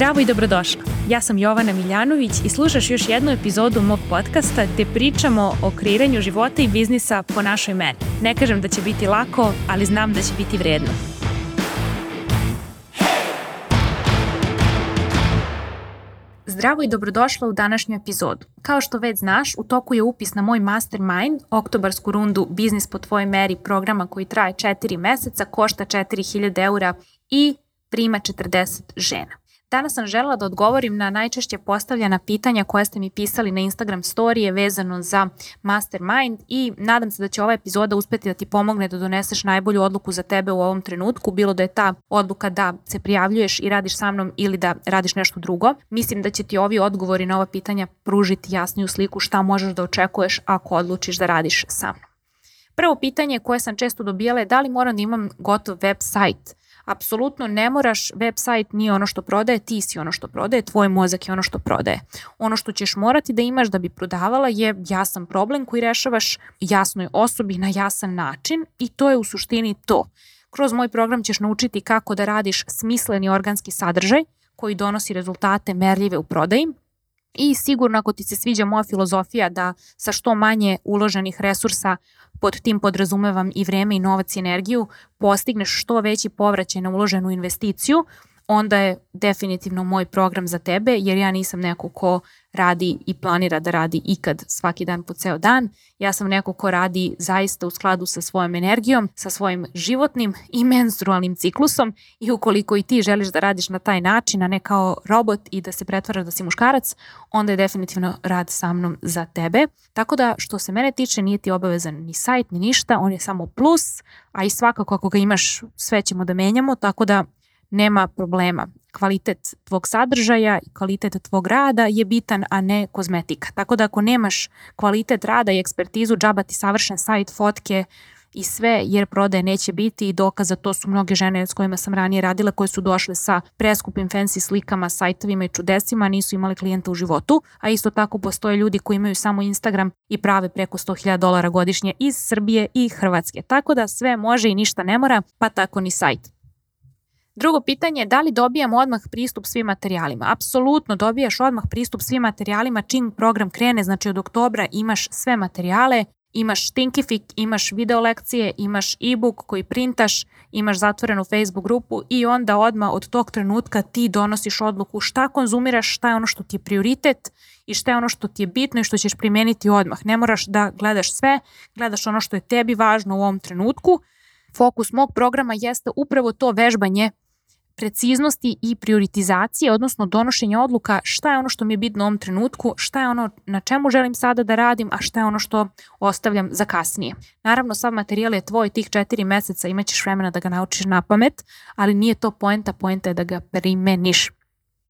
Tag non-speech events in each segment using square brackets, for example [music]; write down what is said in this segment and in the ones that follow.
Zdravo i dobrodošla. Ja sam Jovana Miljanović i slušaš još jednu epizodu mog podcasta gde pričamo o kreiranju života i biznisa po našoj meni. Ne kažem da će biti lako, ali znam da će biti vredno. Zdravo i dobrodošla u današnju epizodu. Kao što već znaš, u toku je upis na moj mastermind, oktobarsku rundu Biznis po tvojoj meri programa koji traje 4 meseca, košta 4000 eura i prima 40 žena. Danas sam želela da odgovorim na najčešće postavljena pitanja koje ste mi pisali na Instagram storije vezano za Mastermind i nadam se da će ova epizoda uspeti da ti pomogne da doneseš najbolju odluku za tebe u ovom trenutku, bilo da je ta odluka da se prijavljuješ i radiš sa mnom ili da radiš nešto drugo. Mislim da će ti ovi odgovori na ova pitanja pružiti jasniju sliku šta možeš da očekuješ ako odlučiš da radiš sa mnom. Prvo pitanje koje sam često dobijala je da li moram da imam gotov web sajt apsolutno ne moraš, website nije ono što prodaje, ti si ono što prodaje, tvoj mozak je ono što prodaje. Ono što ćeš morati da imaš da bi prodavala je jasan problem koji rešavaš jasnoj osobi na jasan način i to je u suštini to. Kroz moj program ćeš naučiti kako da radiš smisleni organski sadržaj koji donosi rezultate merljive u prodaji, I sigurno ako ti se sviđa moja filozofija da sa što manje uloženih resursa pod tim podrazumevam i vreme i novac i energiju, postigneš što veći povraćaj na uloženu investiciju, onda je definitivno moj program za tebe, jer ja nisam neko ko radi i planira da radi ikad svaki dan po ceo dan. Ja sam neko ko radi zaista u skladu sa svojom energijom, sa svojim životnim i menstrualnim ciklusom i ukoliko i ti želiš da radiš na taj način, a ne kao robot i da se pretvaraš da si muškarac, onda je definitivno rad sa mnom za tebe. Tako da što se mene tiče nije ti obavezan ni sajt ni ništa, on je samo plus, a i svakako ako ga imaš sve ćemo da menjamo, tako da nema problema. Kvalitet tvog sadržaja i kvalitet tvog rada je bitan, a ne kozmetika. Tako da ako nemaš kvalitet rada i ekspertizu, džaba ti savršen sajt, fotke i sve, jer prodaje neće biti i dokaza to su mnoge žene s kojima sam ranije radila koje su došle sa preskupim fancy slikama, sajtovima i čudesima, nisu imali klijenta u životu, a isto tako postoje ljudi koji imaju samo Instagram i prave preko 100.000 dolara godišnje iz Srbije i Hrvatske. Tako da sve može i ništa ne mora, pa tako ni sajt. Drugo pitanje je da li dobijam odmah pristup svim materijalima? Apsolutno dobijaš odmah pristup svim materijalima čim program krene, znači od oktobra imaš sve materijale, imaš Thinkific, imaš video lekcije, imaš e-book koji printaš, imaš zatvorenu Facebook grupu i onda odmah od tog trenutka ti donosiš odluku šta konzumiraš, šta je ono što ti je prioritet i šta je ono što ti je bitno i što ćeš primeniti odmah. Ne moraš da gledaš sve, gledaš ono što je tebi važno u ovom trenutku. Fokus mog programa jeste upravo to vežbanje preciznosti i prioritizacije, odnosno donošenja odluka šta je ono što mi je bitno u ovom trenutku, šta je ono na čemu želim sada da radim, a šta je ono što ostavljam za kasnije. Naravno, sav materijal je tvoj tih četiri meseca, imaćeš vremena da ga naučiš na pamet, ali nije to poenta, poenta je da ga primeniš.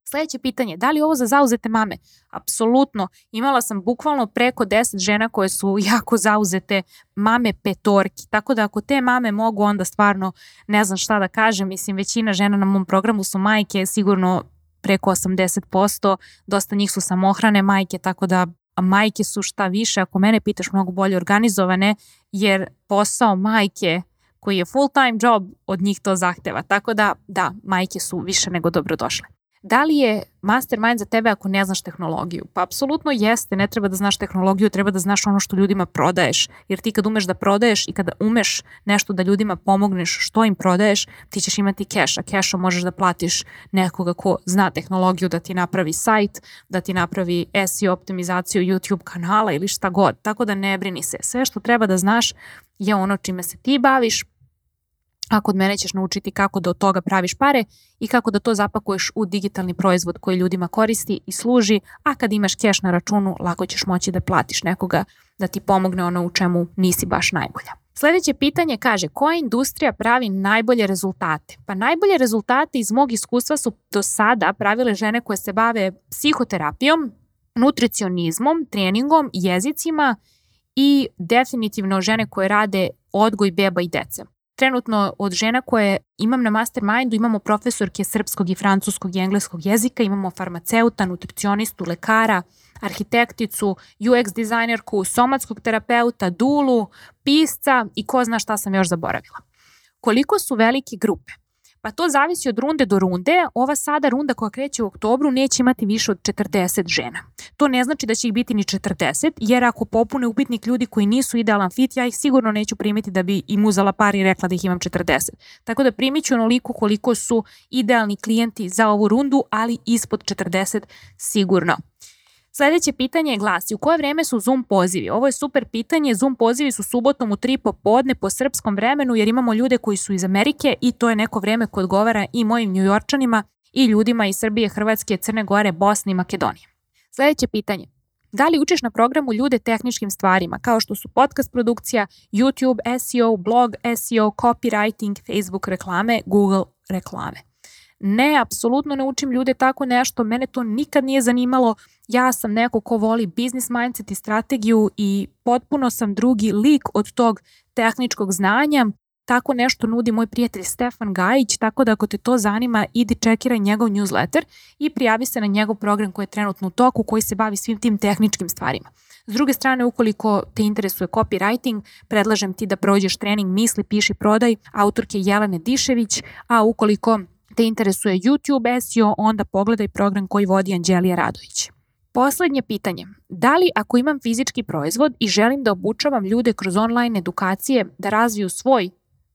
Sledeće pitanje, da li ovo za zauzete mame? Apsolutno. Imala sam bukvalno preko 10 žena koje su [laughs] jako zauzete mame petorki. Tako da ako te mame mogu, onda stvarno ne znam šta da kažem. Mislim, većina žena na mom programu su majke, sigurno preko 80%. Dosta njih su samohrane majke, tako da majke su šta više, ako mene pitaš, mnogo bolje organizovane, jer posao majke koji je full time job, od njih to zahteva. Tako da, da, majke su više nego dobrodošle. Da li je mastermind za tebe ako ne znaš tehnologiju? Pa apsolutno jeste, ne treba da znaš tehnologiju, treba da znaš ono što ljudima prodaješ. Jer ti kad umeš da prodaješ i kada umeš nešto da ljudima pomogneš što im prodaješ, ti ćeš imati keš, a kešom možeš da platiš nekoga ko zna tehnologiju da ti napravi sajt, da ti napravi SEO optimizaciju YouTube kanala ili šta god. Tako da ne brini se. Sve što treba da znaš je ono čime se ti baviš, a kod mene ćeš naučiti kako da od toga praviš pare i kako da to zapakuješ u digitalni proizvod koji ljudima koristi i služi, a kad imaš keš na računu, lako ćeš moći da platiš nekoga da ti pomogne ono u čemu nisi baš najbolja. Sledeće pitanje kaže, koja industrija pravi najbolje rezultate? Pa najbolje rezultate iz mog iskustva su do sada pravile žene koje se bave psihoterapijom, nutricionizmom, treningom, jezicima i definitivno žene koje rade odgoj beba i dece trenutno od žena koje imam na mastermindu imamo profesorke srpskog i francuskog i engleskog jezika, imamo farmaceuta, nutricionistu, lekara, arhitekticu, UX dizajnerku, somatskog terapeuta, dulu, pisca i ko zna šta sam još zaboravila. Koliko su velike grupe? Pa to zavisi od runde do runde. Ova sada runda koja kreće u oktobru neće imati više od 40 žena. To ne znači da će ih biti ni 40, jer ako popune upitnik ljudi koji nisu idealan fit, ja ih sigurno neću primiti da bi im uzela par i rekla da ih imam 40. Tako da primit ću onoliko koliko su idealni klijenti za ovu rundu, ali ispod 40 sigurno. Sledeće pitanje glasi, u koje vreme su Zoom pozivi? Ovo je super pitanje, Zoom pozivi su subotom u 3 popodne po srpskom vremenu jer imamo ljude koji su iz Amerike i to je neko vreme koje odgovara i mojim njujorčanima i ljudima iz Srbije, Hrvatske, Crne Gore, Bosne i Makedonije. Sledeće pitanje. Da li učiš na programu ljude tehničkim stvarima, kao što su podcast produkcija, YouTube, SEO, blog, SEO, copywriting, Facebook reklame, Google reklame? Ne, apsolutno ne učim ljude tako nešto, mene to nikad nije zanimalo. Ja sam neko ko voli business mindset i strategiju i potpuno sam drugi lik od tog tehničkog znanja. Tako nešto nudi moj prijatelj Stefan Gajić, tako da ako te to zanima, idi čekiraj njegov newsletter i prijavi se na njegov program koji je trenutno u toku, koji se bavi svim tim tehničkim stvarima. S druge strane, ukoliko te interesuje copywriting, predlažem ti da prođeš trening Misli, piši, prodaj autorke Jelene Dišević, a ukoliko te interesuje YouTube SEO, onda pogledaj program koji vodi Anđelija Radović. Poslednje pitanje. Da li ako imam fizički proizvod i želim da obučavam ljude kroz online edukacije da razviju svoj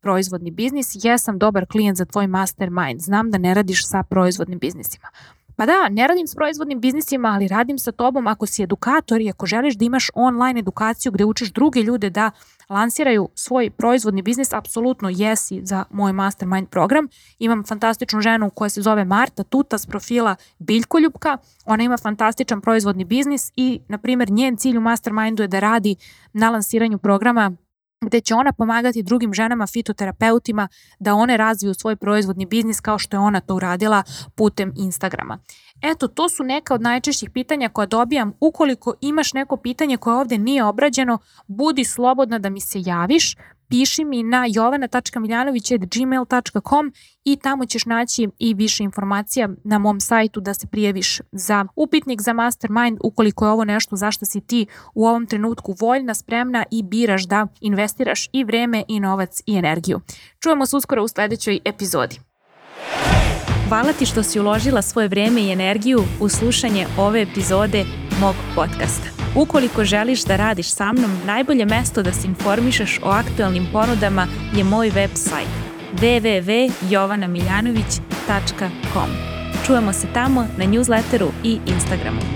proizvodni biznis, jesam dobar klijent za tvoj mastermind. Znam da ne radiš sa proizvodnim biznisima. Pa da, ne radim s proizvodnim biznisima, ali radim sa tobom ako si edukator i ako želiš da imaš online edukaciju gde učiš druge ljude da lansiraju svoj proizvodni biznis, apsolutno jesi za moj mastermind program. Imam fantastičnu ženu koja se zove Marta Tuta s profila Biljkoljubka. Ona ima fantastičan proizvodni biznis i, na primjer, njen cilj u mastermindu je da radi na lansiranju programa gde će ona pomagati drugim ženama fitoterapeutima da one razviju svoj proizvodni biznis kao što je ona to uradila putem Instagrama. Eto, to su neka od najčešćih pitanja koja dobijam. Ukoliko imaš neko pitanje koje ovde nije obrađeno, budi slobodna da mi se javiš, piši mi na jovana.miljanović.gmail.com i tamo ćeš naći i više informacija na mom sajtu da se prijaviš za upitnik za Mastermind ukoliko je ovo nešto zašto si ti u ovom trenutku voljna, spremna i biraš da investiraš i vreme i novac i energiju. Čujemo se uskoro u sledećoj epizodi. Hvala ti što si uložila svoje vreme i energiju u slušanje ove epizode mog podcasta. Ukoliko želiš da radiš sa mnom, najbolje mesto da se informišeš o aktualnim ponudama je moj website www.jovanamiljanović.com. Čujemo se tamo na newsletteru i Instagramu.